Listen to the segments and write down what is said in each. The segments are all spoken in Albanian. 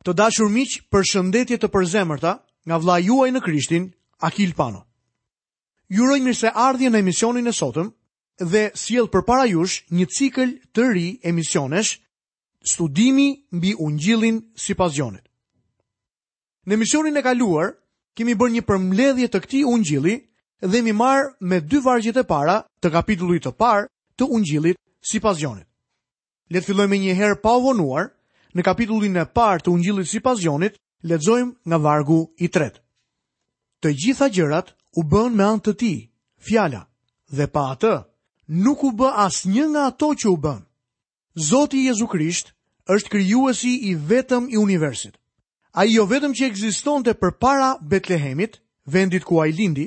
Të dashur miq, përshëndetje të përzemërta nga vëllai juaj në Krishtin, Akil Pano. Ju uroj mirëseardhje në emisionin e sotëm dhe sjell përpara jush një cikël të ri emisionesh studimi mbi Ungjillin sipas Gjonit. Në emisionin e kaluar kemi bërë një përmbledhje të këtij ungjilli dhe jemi marrë me dy vargjet e para të kapitullit të parë të Ungjillit sipas Gjonit. Le të fillojmë menjëherë pa u vonuar, në kapitullin e parë të Ungjillit sipas Gjonit, lexojmë nga vargu i tretë. Të gjitha gjërat u bënë me anë të tij, fjala, dhe pa atë, nuk u bë asnjë nga ato që u bënë. Zoti Jezu Krisht është krijuesi i vetëm i universit. Ai jo vetëm që ekzistonte përpara Betlehemit, vendit ku ai lindi,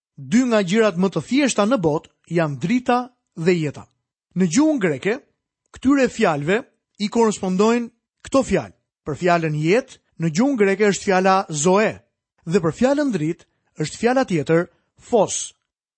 Dy nga gjërat më të thjeshta në botë janë drita dhe jeta. Në gjuhën greke, këtyre fjalëve i korrespondojnë këto fjalë. Për fjalën jetë, në gjuhën greke është fjala zoe dhe për fjalën dritë është fjala tjetër fos.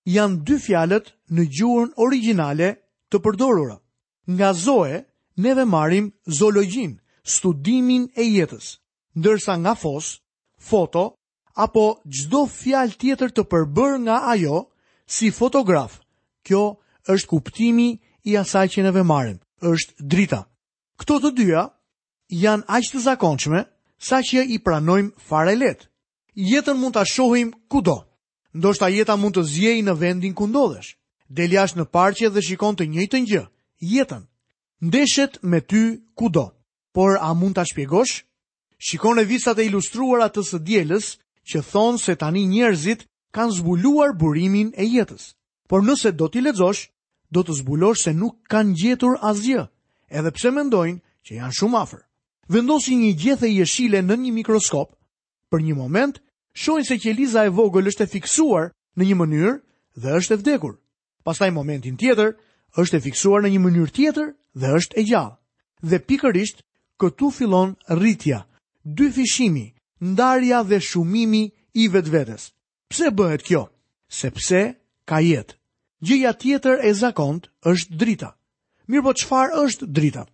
Janë dy fjalët në gjuhën origjinale të përdorura. Nga zoe neve marrim zoologjinë, studimin e jetës, ndërsa nga fos, foto apo çdo fjalë tjetër të përbërë nga ajo si fotograf. Kjo është kuptimi i asaj që neve marrim, është drita. Këto të dyja janë aq të zakonshme saqë i pranojmë fare lehtë. Jetën mund ta shohim kudo. Ndoshta jeta mund të ziejë në vendin ku ndodhesh. Del jashtë në parqe dhe shikon të njëjtën gjë, jetën. Ndeshet me ty kudo. Por a mund ta shpjegosh? Shikon revistat e ilustruara të së dielës që thonë se tani njerëzit kanë zbuluar burimin e jetës. Por nëse do t'i lexosh, do të zbulosh se nuk kanë gjetur asgjë, edhe pse mendojnë që janë shumë afër. Vendosin një gjethe jeshile në një mikroskop, për një moment shohin se qeliza e vogël është e fiksuar në një mënyrë dhe është e vdekur. Pastaj momentin tjetër është e fiksuar në një mënyrë tjetër dhe është e gjallë. Dhe pikërisht këtu fillon rritja, dyfishimi, ndarja dhe shumimi i vetvetes. Pse bëhet kjo? Sepse ka jetë. Gjëja tjetër e zakontë është drita. Mirëpo çfarë është drita?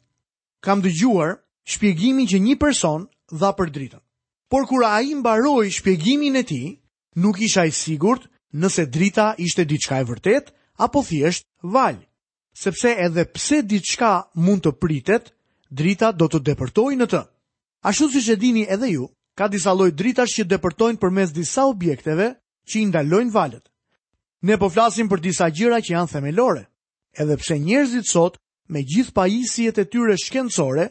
Kam dëgjuar shpjegimin që një person dha për dritën. Por kur ai mbaroi shpjegimin e tij, Nuk isha i sigurt nëse drita ishte diçka e vërtetë apo thjesht valë. Sepse edhe pse diçka mund të pritet, drita do të depërtojë në të. Ashtu siç e dini edhe ju, ka disa lloj dritash që depërtojnë përmes disa objekteve që i ndalojnë valët. Ne po flasim për disa gjëra që janë themelore. Edhe pse njerëzit sot, me gjithë pajisjet e tyre shkencore,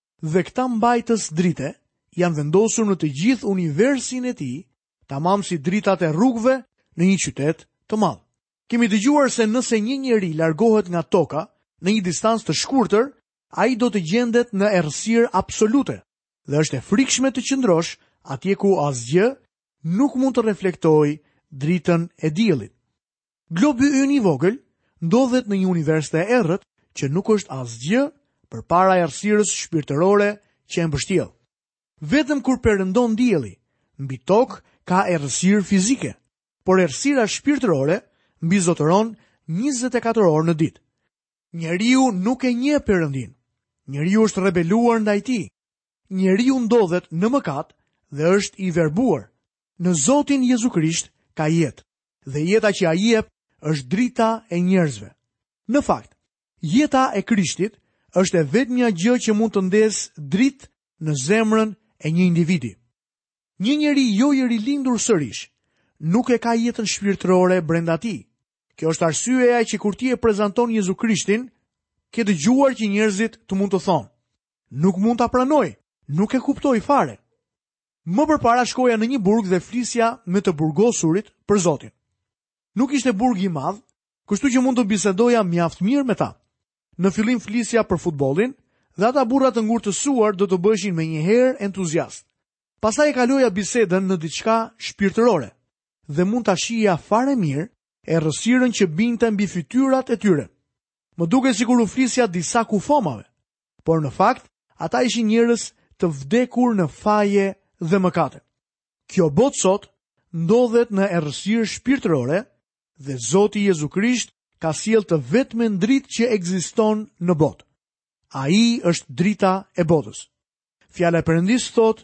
Dhe këta mbajtës drite janë vendosur në të gjithë universin e tij, tamam si dritat e rrugëve në një qytet të madh. Kemi dëgjuar se nëse një njeri largohet nga toka në një distancë të shkurtër, ai do të gjendet në errësirë absolute dhe është e frikshme të qëndrosh atje ku asgjë nuk mund të reflektojë dritën e diellit. Globi ynë i vogël ndodhet në një univers të errët që nuk është asgjë përpara errësirës shpirtërore që e mbështjell. Vetëm kur perëndon dielli, mbi tokë ka errësirë fizike, por errësira shpirtërore mbizotëron 24 orë në ditë. Njeriu nuk e njeh Perëndinë. Njeriu është rebeluar ndaj tij. Njeriu ndodhet në mëkat dhe është i verbuar. Në Zotin Jezu Krisht ka jetë. dhe jeta që ai jep është drita e njerëzve. Në fakt, jeta e Krishtit është e vetmja gjë që mund të ndezë dritë në zemrën e një individi. Një njeri jo i rilindur sërish nuk e ka jetën shpirtërore brenda tij. Kjo është arsyeja që kur ti e prezanton Jezu Krishtin, ke dëgjuar që njerëzit të mund të thonë, nuk mund ta pranoj, nuk e kuptoj fare. Më përpara shkoja në një burg dhe flisja me të burgosurit për Zotin. Nuk ishte burg i madh, kështu që mund të bisedoja mjaft mirë me ta. Në fillim flisja për futbollin dhe ata burra të ngurtësuar do të bëheshin menjëherë entuziastë. Pastaj e kaloja bisedën në diçka shpirtërore dhe mund ta shihja fare mirë errësirën që binte mbi fytyrat e tyre. Më dukej sikur u flisja disa kufomave, Por në fakt, ata ishin njerëz të vdekur në faje dhe mëkate. Kjo botë sot ndodhet në errësirë shpirtërore dhe Zoti Jezu Krisht ka sjellë të vetmen dritë që ekziston në botë. Ai është drita e botës. Fjala e Perëndisë thotë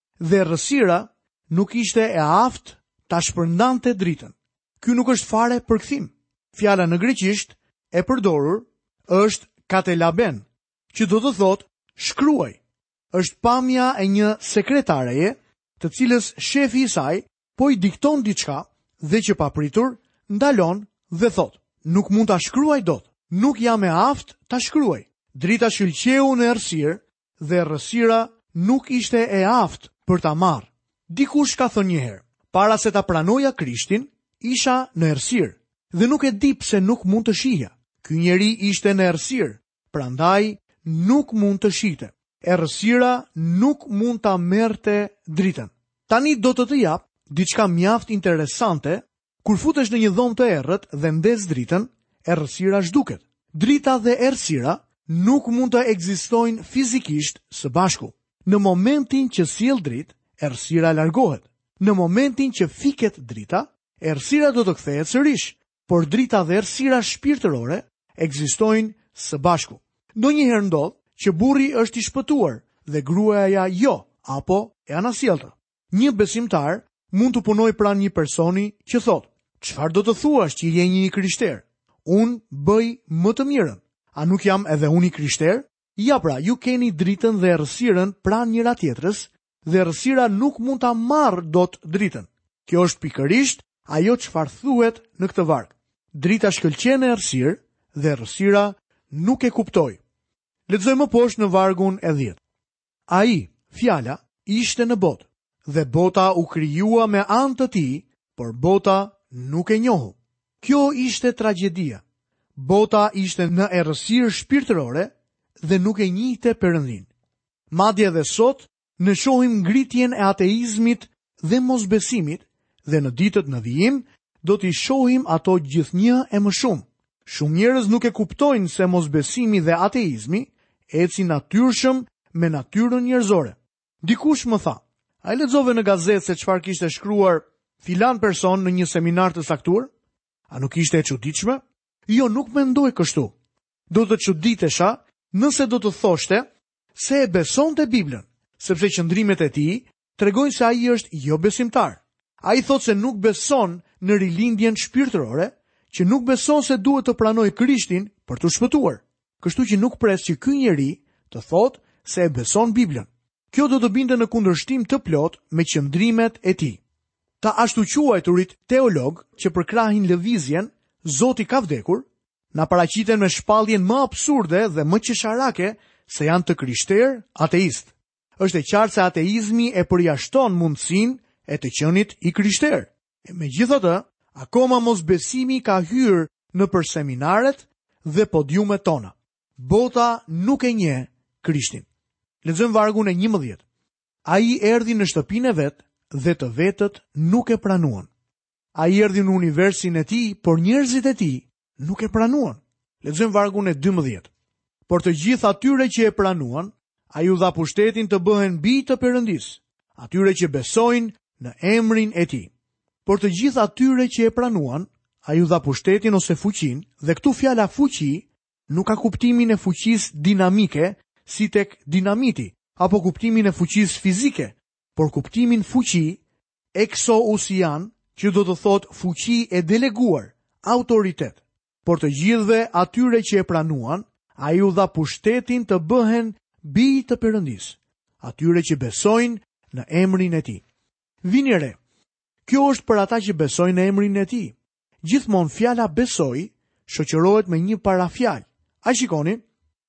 dhe errësira nuk ishte e aftë ta shpërndante dritën. Ky nuk është fare përkthim. Fjala në greqisht e përdorur është katelaben, që do të thotë shkruaj. Është pamja e një sekretareje, të cilës shefi i saj po i dikton diçka dhe që papritur ndalon dhe thotë, nuk mund ta shkruaj dot, nuk jam e aftë ta shkruaj. Drita shkëlqeu në errësirë dhe errësira nuk ishte e aftë për ta marrë. Dikush ka thënë një herë, para se ta pranoja Krishtin, isha në errësirë dhe nuk e di pse nuk mund të shihja. Ky njeri ishte në errësirë, prandaj nuk mund të shihte. Errësira nuk mund ta merrte dritën. Tani do të të jap diçka mjaft interesante Kur futesh në një dhomë të errët dhe ndez dritën, errësira zhduket. Drita dhe errësira nuk mund të ekzistojnë fizikisht së bashku. Në momentin që sjell dritë, errësira largohet. Në momentin që fiket drita, errësira do të kthehet sërish, por drita dhe errësira shpirtërore ekzistojnë së bashku. Ndonjëherë ndodh që burri është i shpëtuar dhe gruaja jo, apo e anasjellta. Një besimtar mund të punojë pranë një personi që thotë, Çfarë do të thuash që je një i krishterë? Unë bëj më të mirën. A nuk jam edhe unë i krishterë? Ja pra, ju keni dritën dhe errësirën pranë njëra tjetrës dhe errësira nuk mund ta marrë dot dritën. Kjo është pikërisht ajo çfarë thuhet në këtë varg. Drita shkëlqen në errësirë dhe errësira nuk e kuptoi. Lexojmë poshtë në vargun e 10. Ai, fjala, ishte në botë dhe bota u krijua me anë të tij, por bota nuk e njohu. Kjo ishte tragjedia. Bota ishte në errësirë shpirtërore dhe nuk e njihte Perëndin. Madje edhe sot ne shohim ngritjen e ateizmit dhe mosbesimit dhe në ditët në vijim do t'i shohim ato gjithnjë e më shumë. Shumë njerëz nuk e kuptojnë se mosbesimi dhe ateizmi ecin natyrshëm me natyrën njerëzore. Dikush më tha, a e lexove në gazetë se çfarë kishte shkruar filan person në një seminar të caktuar? A nuk ishte e çuditshme? Jo, nuk mendoj kështu. Do të çuditesha nëse do të thoshte se e besonte Biblën, sepse qëndrimet e tij tregojnë se ai është jobesimtar. Ai thotë se nuk beson në rilindjen shpirtërore, që nuk beson se duhet të pranojë Krishtin për t'u shpëtuar. Kështu që nuk pres që ky njeri të thotë se e beson Biblën. Kjo do të binte në kundërshtim të plotë me qëndrimet e tij. Të ashtuquajturit teologë që përkrahin lëvizjen Zoti ka vdekur, na paraqiten me shpalljen më absurde dhe më qesharake se janë të krishterë ateistë. Është e qartë se ateizmi e përjashton mundësinë e të qenit i krishterë. E megjithatë, akoma mosbesimi ka hyrë nëpër seminaret dhe podiumet tona. Bota nuk e njeh Krishtin. Lexojmë vargun e 11. Ai erdhi në shtëpinë e vet dhe të vetët nuk e pranuan. Ai erdhi në universin e tij, por njerëzit e tij nuk e pranuan. Lexojmë vargun e 12. Por të gjithë atyre që e pranuan, ai u dha pushtetin të bëhen bij të Perëndisë, atyre që besojnë në emrin e tij. Por të gjithë atyre që e pranuan, ai u dha pushtetin ose fuqinë, dhe këtu fjala fuqi nuk ka kuptimin e fuqisë dinamike si tek dinamiti, apo kuptimin e fuqisë fizike, por kuptimin fuqi Eksousian, që do të thotë fuqi e deleguar, autoritet. Por të gjithëve atyre që e pranuan, ai u dha pushtetin të bëhen bij të Perëndisë, atyre që besojnë në emrin e tij. Vini re. Kjo është për ata që besojnë në emrin e tij. Gjithmonë fjala besoj shoqërohet me një parafjalë. A shikoni?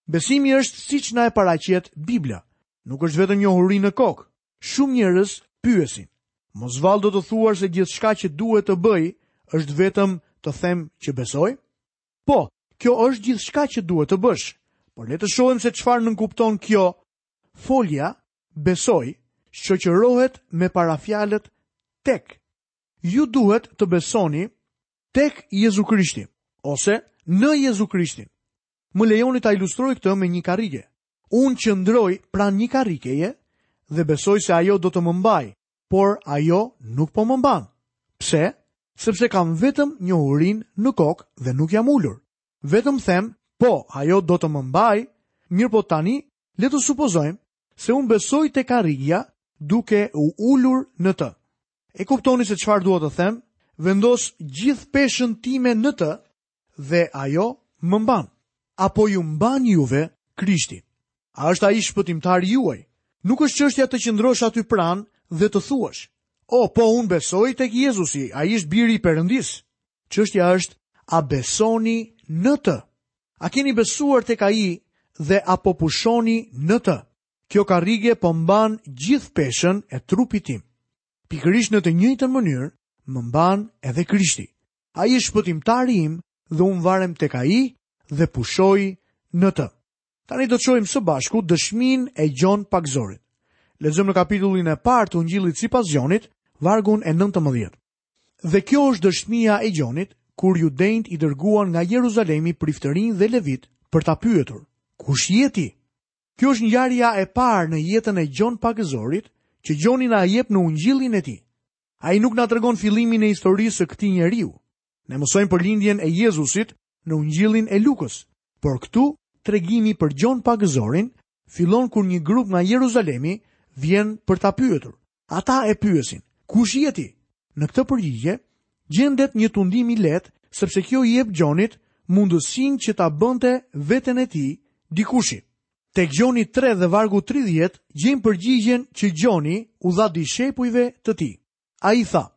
Besimi është siç na e paraqet Bibla. Nuk është vetëm njohuri në kokë. Shumë njerëz pyesin. Mos vallë do të thuash se gjithçka që duhet të bëj është vetëm të them që besoj? Po, kjo është gjithçka që duhet të bësh. Por le të shohim se çfarë nënkupton kjo. Folja besoj shoqërohet me parafjalët tek. Ju duhet të besoni tek Jezu Krishti, ose në Jezu Krishtin. Më lejoni ta ilustroj këtë me një karrige. Unë qëndroj pranë një karrikeje dhe besoj se ajo do të më mbajë, por ajo nuk po më mban. Pse? Sepse kam vetëm njohurinë në kokë dhe nuk jam ulur. Vetëm them, po, ajo do të më mbajë, mirëpo tani, le të supozojmë se unë besoj tek karrigja duke u ulur në të. E kuptoni se çfarë dua të them? Vendos gjithë peshën time në të dhe ajo më mban. A po ju mban juve Krishti? A është ai shpëtimtari juaj? Nuk është çështja të qëndrosh aty pranë dhe të thuash: "O, po unë besoj tek Jezusi, ai është biri i Perëndisë." Çështja është a besoni në të? A keni besuar tek ai dhe a po pushoni në të? Kjo karrige po mban gjithë peshën e trupit tim. Pikërisht në të njëjtën mënyrë më mban edhe Krishti. Ai është shpëtimtari im dhe unë varem tek ai dhe pushoj në të. Tani do të shohim së bashku dëshminë e Gjon Pagëzorit. Lexojmë në kapitullin e parë të ungjillit sipas Gjonit, vargun e 19. Dhe kjo është dëshmia e Gjonit, kur judenjtë i dërguan nga Jeruzalemi priftërinj dhe levitë për ta pyetur, kush je ti? Kjo është ngjarja e parë në jetën e Gjon Pagëzorit që Gjoni na jep në ungjillin e tij. Ai nuk na tregon fillimin e historisë së këtij njeriu. Ne mësojmë për lindjen e Jezusit në ungjillin e Lukës, por këtu tregimi për Gjon Pagëzorin fillon kur një grup nga Jeruzalemi vjen për ta pyetur. Ata e pyesin, kush je ti? Në këtë përgjigje, gjendet një tundim i lehtë, sepse kjo i jep Gjonit mundësinë që ta bënte veten e tij dikushi. Tek Gjoni 3 dhe vargu 30 gjejmë përgjigjen që Gjoni u dha dishepujve të tij. Ai tha,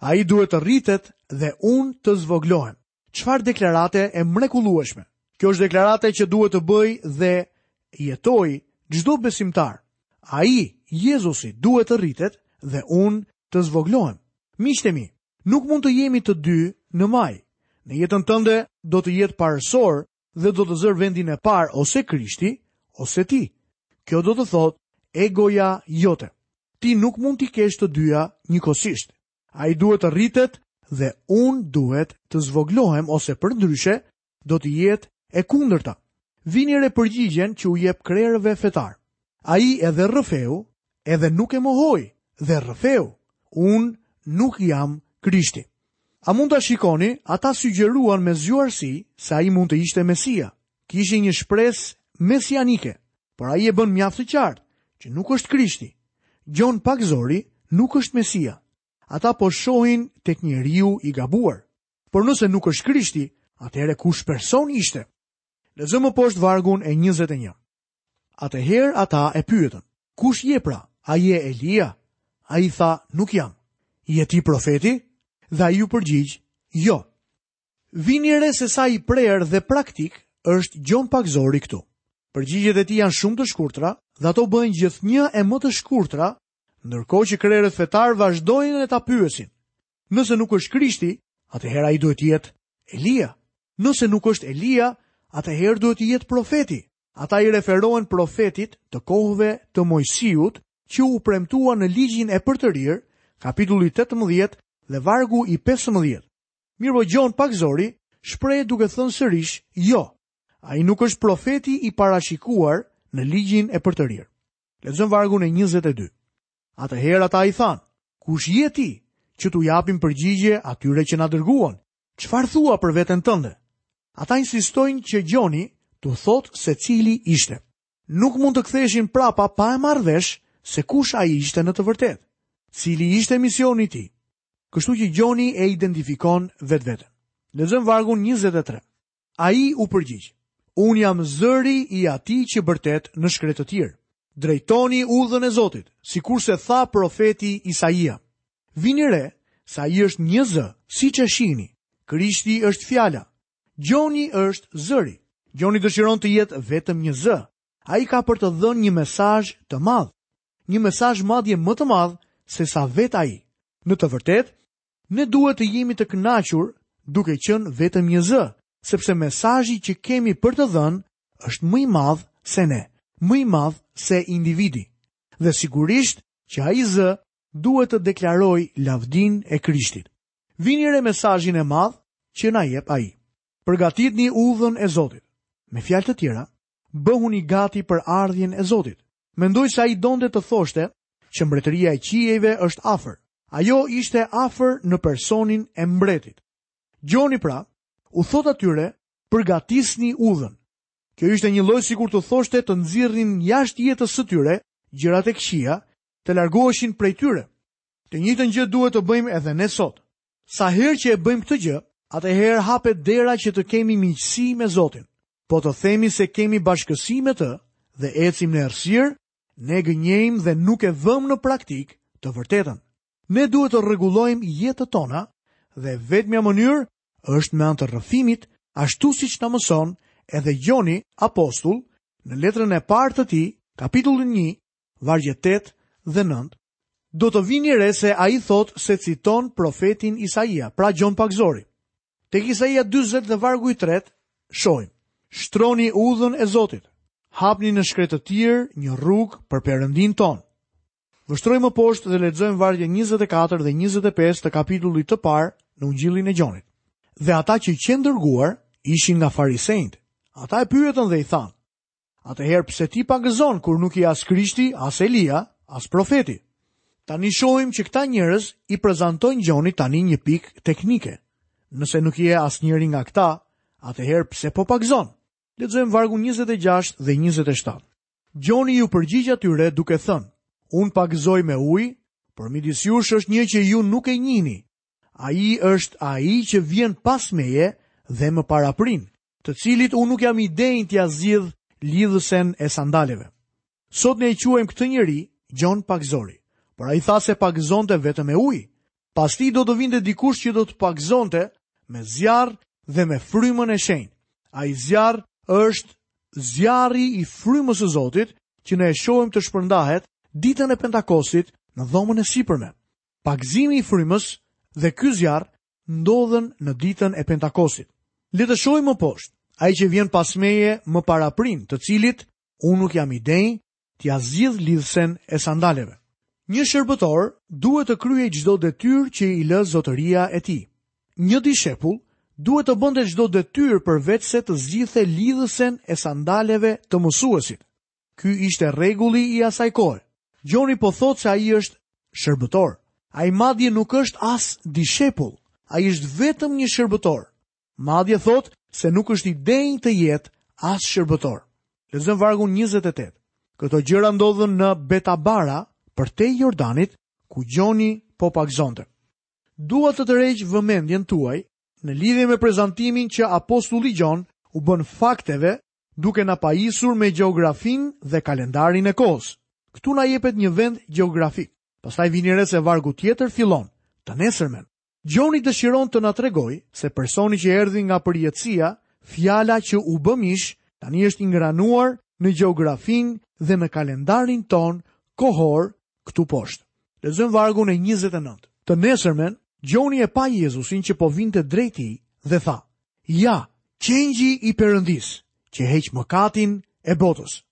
Ai duhet të rritet dhe unë të zvogëlohem. Çfarë deklarate e mrekullueshme. Kjo është deklaratë që duhet të bëjë dhe jetojë çdo besimtar. Ai, Jezusi, duhet të rritet dhe unë të zvogëlohem. Miqtë e mi, nuk mund të jemi të dy në majë. Në jetën tënde do të jetë parësor dhe do të zërë vendin e parë ose Krishti ose ti. Kjo do të thotë egoja jote. Ti nuk mund t'i kesh të dyja njëkohësisht. Ai duhet të rritet dhe unë duhet të zvogëlohem ose përndryshe do të jetë e kundërta. Vini re përgjigjen që u jep krerëve fetarë. Ai edhe rrëfeu, edhe nuk e mohoi dhe rrëfeu. Unë nuk jam Krishti. A mund ta shikoni, ata sugjeruan me zgjuarsi se ai mund të ishte Mesia. Kishte një shpresë mesianike. por ai e bën mjaft të qartë që nuk është Krishti. Gjon Pagëzori nuk është Mesia. Ata po shohin tek njeriu i gabuar. Por nëse nuk është Krishti, atëherë kush person ishte? Lexojmë më poshtë vargun e 21. Atëherë ata e pyetën: Kush je pra? A je Elia? Ai tha: Nuk jam. Je ti profeti? Dhe ai u përgjigj: Jo. Vini re se sa i prerë dhe praktik është Gjon Pagëzori këtu. Përgjigjet e tij janë shumë të shkurtra dhe ato bëhen gjithnjë e më të shkurtra, ndërkohë që krerët fetarë vazhdojnë e ta pyesin. Nëse nuk është Krishti, atëherë ai duhet të jetë Elia. Nëse nuk është Elia, atëherë duhet të jetë profeti. Ata i referohen profetit të kohëve të Mojsiut që u premtua në ligjin e përtërirë, kapitulli 18 dhe vargu i 15. Mirëpo Gjon Pagëzori shprehet duke thënë sërish jo. Ai nuk është profeti i parashikuar në ligjin e përtërirë. Lexojmë vargun e 22. Atëherë ata i thanë, kush je ti që t'u japim përgjigje atyre që na dërguan? Çfarë thua për veten tënde? Ata insistojnë që Gjoni t'u thotë se cili ishte. Nuk mund të ktheheshin prapa pa e marrë vesh se kush ai ishte në të vërtetë. Cili ishte misioni i tij? Kështu që Gjoni e identifikon vetveten. Lexojmë vargun njëzet e tre. Ai u përgjigj, Unë jam zëri i atij që bërtet në shkretëtirë. Drejtoni udhën e Zotit, sikurse tha profeti Isaia. Vini re se ai është një zë, siç e shihni. Krishti është fjala. Gjoni është zëri. Gjoni dëshiron të jetë vetëm një zë, Ai ka për të dhënë një mesazh të madh, një mesazh madje më të madh sesa vetë ai. Në të vërtetë, ne duhet të jemi të kënaqur duke qenë vetëm një zë, sepse mesazhi që kemi për të dhënë është më i madh se ne, më i madh se individi. Dhe sigurisht që ai zë duhet të deklarojë lavdinë e Krishtit. Vini re mesazhin e madh që na jep ai. Përgatitni udhën e Zotit. Me fjalë të tjera, Bëhuni gati për ardhjen e Zotit. Mendoj se ai donte të thoshte që mbretëria e qiejve është afër. Ajo ishte afër në personin e mbretit. Gjoni pra, u thotë atyre, përgatitni udhën. Kjo ishte një lloj sikur t'u thoshte të nxirrnin jashtë jetës së tyre gjërat e këqija, të largoheshin prej tyre. Të njëjtën gjë duhet të bëjmë edhe ne sot. Sa herë që e bëjmë këtë gjë, atëherë hapet dera që të kemi miqësi me Zotin. Po të themi se kemi bashkësi me të dhe ecim në errësirë, ne gënjejmë dhe nuk e vëmë në praktikë të vërtetën. Ne duhet të rregullojmë jetët tona dhe e vetmja mënyrë është me anë të rrëfimit, ashtu siç na mëson edhe Gjoni apostull në letrën e parë të tij, kapitullin 1, vargjet tetë dhe nëntë, do të vini re se ai thotë se citon profetin Isaia, pra Gjon Pagëzori. Tek Isaia 40 dhe vargu i tretë, shohim, shtroni udhën e Zotit, hapni në shkretëtirë një rrugë për Perëndinë tonë. Vështrojmë poshtë dhe lexojmë vargjet 24 dhe 25 të kapitullit të parë në ungjillin e Gjonit. Dhe ata që qenë dërguar ishin nga farisenjtë. Ata e pyetën dhe i thanë, Atëherë pse ti pagëzon kur nuk je as Krishti, as Elia, as profeti? Tani shohim që këta njerëz i prezantojnë Gjonit tani një pikë teknike. Nëse nuk je asnjëri nga këta, atëherë pse po pagëzon? Lexojmë vargun 26 dhe 27. Gjoni iu përgjigj atyre duke thënë, unë pagëzoj me ujë, por midis jush është një që ju nuk e njihni. Ai është ai që vjen pas meje dhe më paraprin, të cilit unë nuk jam i denjë t'ia zgjidh lidhësen e sandaleve. Sot ne e quajmë këtë njeri Gjon Pagëzori, por ai tha se pagëzonte vetëm me ujë. Pas tij do të vinte dikush që do të pagëzonte me zjarr dhe me frymën e shenjtë. Ai zjarr është zjarri i frymës së Zotit që ne e shohim të shpërndahet ditën e Pentakostit në dhomën e sipërme. Pagëzimi i frymës dhe ky zjarr ndodhën në ditën e Pentakostit. Le të shohim më poshtë. Ai që vjen pas meje më paraprin, të cilit unë nuk jam i denjë, t'ia zgjidh lidhësen e sandaleve. Një shërbëtor duhet të kryejë çdo detyrë që i lë zotëria e tij. Një dishepull duhet të bënte çdo detyrë përveçse të zgjidhte lidhësen e sandaleve të mësuesit. Ky ishte rregulli i asaj kohe. Gjoni po thotë se ai është shërbëtor. Ai madje nuk është as dishepull. Ai është vetëm një shërbëtor. Madje thotë se nuk është i denjë të jetë as shërbëtor. Lexojmë vargun 28. Këto gjëra ndodhën në Betabara, përtej Jordanit, ku Gjoni po pagzonte. Dua të tërheq vëmendjen tuaj në lidhje me prezantimin që apostulli Gjon u bën fakteve duke na pajisur me gjeografinë dhe kalendarin e kohës. Këtu na jepet një vend gjeografik. Pastaj vini re se vargu tjetër fillon, të nesërmen. Gjoni dëshiron të na tregojë se personi që erdhi nga përjetësia, fjala që u bë mish, tani është ingranuar në gjeografinë dhe në kalendarin tonë kohor këtu poshtë. Lexojmë vargun e njëzet e nëntë. Të nesërmen, Gjoni e pa Jezusin që po vinte drejt tij dhe tha: Ja, qengji i Perëndisë, që heq mëkatin e botës.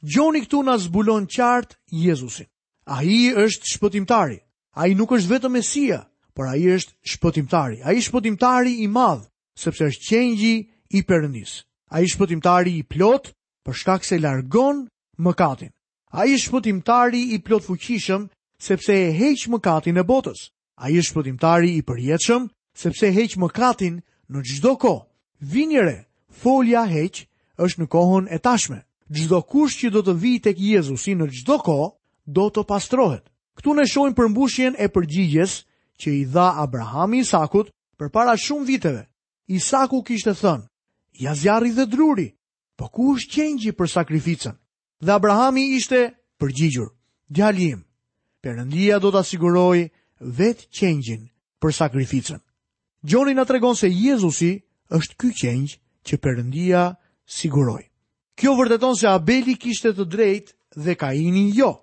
Gjoni këtu na zbulon qartë Jezusin. Ai është shpëtimtari. Ai nuk është vetëm Mesia, por ai është shpëtimtari. Ai është shpëtimtari i madh, sepse është qengji i Perëndisë. Ai është shpëtimtari i plotë për shkak se largon mëkatin. Ai është shpëtimtari i plotfuqishëm sepse e heq mëkatin e botës. Ai është shpëtimtari i përjetshëm sepse heq mëkatin në çdo kohë. Vini re, folja heq është në kohën e tashme. Çdokush që do të vijë tek Jezusi në çdo kohë do të pastrohet. Këtu ne shohim përmbushjen e përgjigjes që i dha Abrahami Isakut përpara shumë viteve. Isaku kishte thënë, ja zjarri dhe druri, po ku është qengji për sakrificën? Dhe Abrahami ishte përgjigjur, djali im, Perëndia do ta sigurojë vetë qengjin për sakrificën. Gjoni na tregon se Jezusi është ky qengj që Perëndia siguroi. Kjo vërteton se Abeli kishte të drejtë dhe Kaini jo.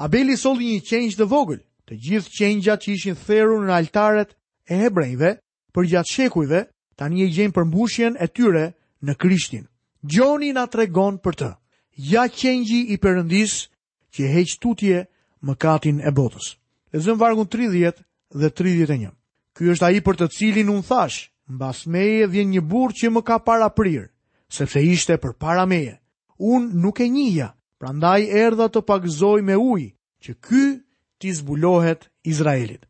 Abeli solli një qengj të vogël. Të gjithë qengjat që ishin therur në altarët e hebrenjve përgjatë shekujve, tani e gjejnë përmbushjen e tyre në Krishtin. Gjoni na tregon për të. Ja qengji i Perëndisë që heq tutje mëkatin e botës. Lexojmë vargun 30 dhe 31. Ky është ai për të cilin unë thashë, mbas meje vjen një burrë që më ka paraprirë, sepse ishte përpara meje. Unë nuk e njihja, prandaj erdha të pagëzoj me ujë, që ky t'i zbulohet Izraelit.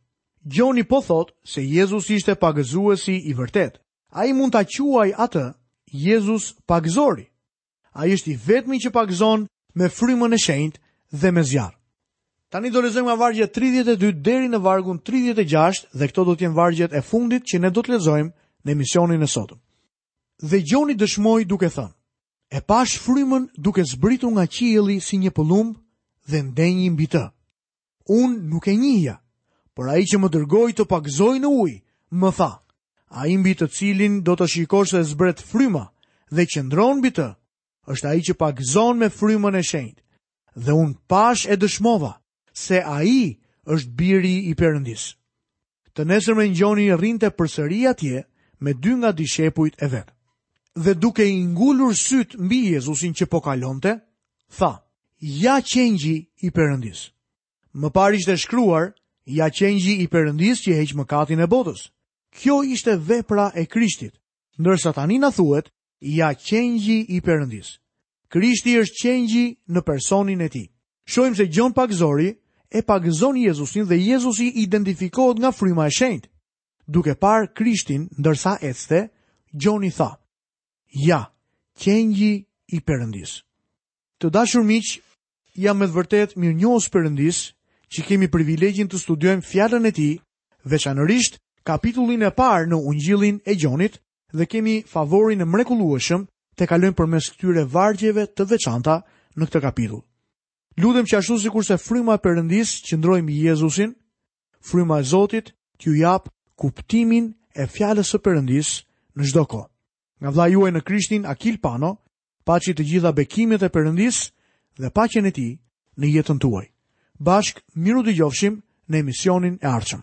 Gjoni po thotë se Jezus ishte pagëzuesi i vërtetë. Ai mund ta quajë atë Jezus pagëzori. Ai është i vetmi që pagëzon me frymën e shenjtë dhe me zjarr. Tani do lexojmë nga vargjet 32 deri në vargun 36 dhe këto do të jenë vargjet e fundit që ne do të lexojmë në emisionin e sotëm. Dhe Gjoni dëshmoi duke thënë, e pashë frymën duke zbritur nga qielli si një pëllumb dhe ndenji mbi të. Unë nuk e njihja, por ai që më dërgoi të pagëzoj në ujë, më tha, ai mbi të cilin do të shikosh se zbret fryma dhe qëndron mbi të, është ai që pagëzon me frymën e shenjtë, dhe unë pashë e dëshmova se ai është biri i Perëndisë. Të nesërmen Gjoni rrinte përsëri atje me dy nga dishepujt e vet. Dhe duke i ngulur sytë mbi Jezusin që po kalonte, tha: "Ja qengji i Perëndisë." Më parë ishte shkruar: "Ja qengji i Perëndisë që heq mëkatin e botës." Kjo ishte vepra e Krishtit, Ndërsa tani na thuhet, ja qengji i Perëndisë. Krishti është qengji në personin e tij. Shohim se Gjon Pagëzori e pagëzon Jezusin dhe Jezusi identifikohet nga fryma e shenjtë. Duke parë Krishtin ndërsa ecte, Gjoni tha, Ja, qengji i Perëndisë. Të dashur miq, Jam me të vërtetë mirënjohës Perëndisë që kemi privilegjin të studiojmë Fjalën e Tij, veçanërisht kapitullin e parë në Ungjillin e Gjonit dhe kemi favorin e mrekullueshëm të kalojmë përmes këtyre vargjeve të veçanta në këtë kapitull. Lutem që ashtu sikurse fryma e Perëndisë qëndroi mbi Jezusin, fryma e Zotit t'ju japë kuptimin e fjalës së Perëndisë në çdo kohë. Nga vëllai juaj në Krishtin Akil Pano, Paçi të gjitha bekimet e Perëndisë dhe paqen e Tij në jetën tuaj. Bashkë mirë u dëgjofshim në emisionin e ardhshëm.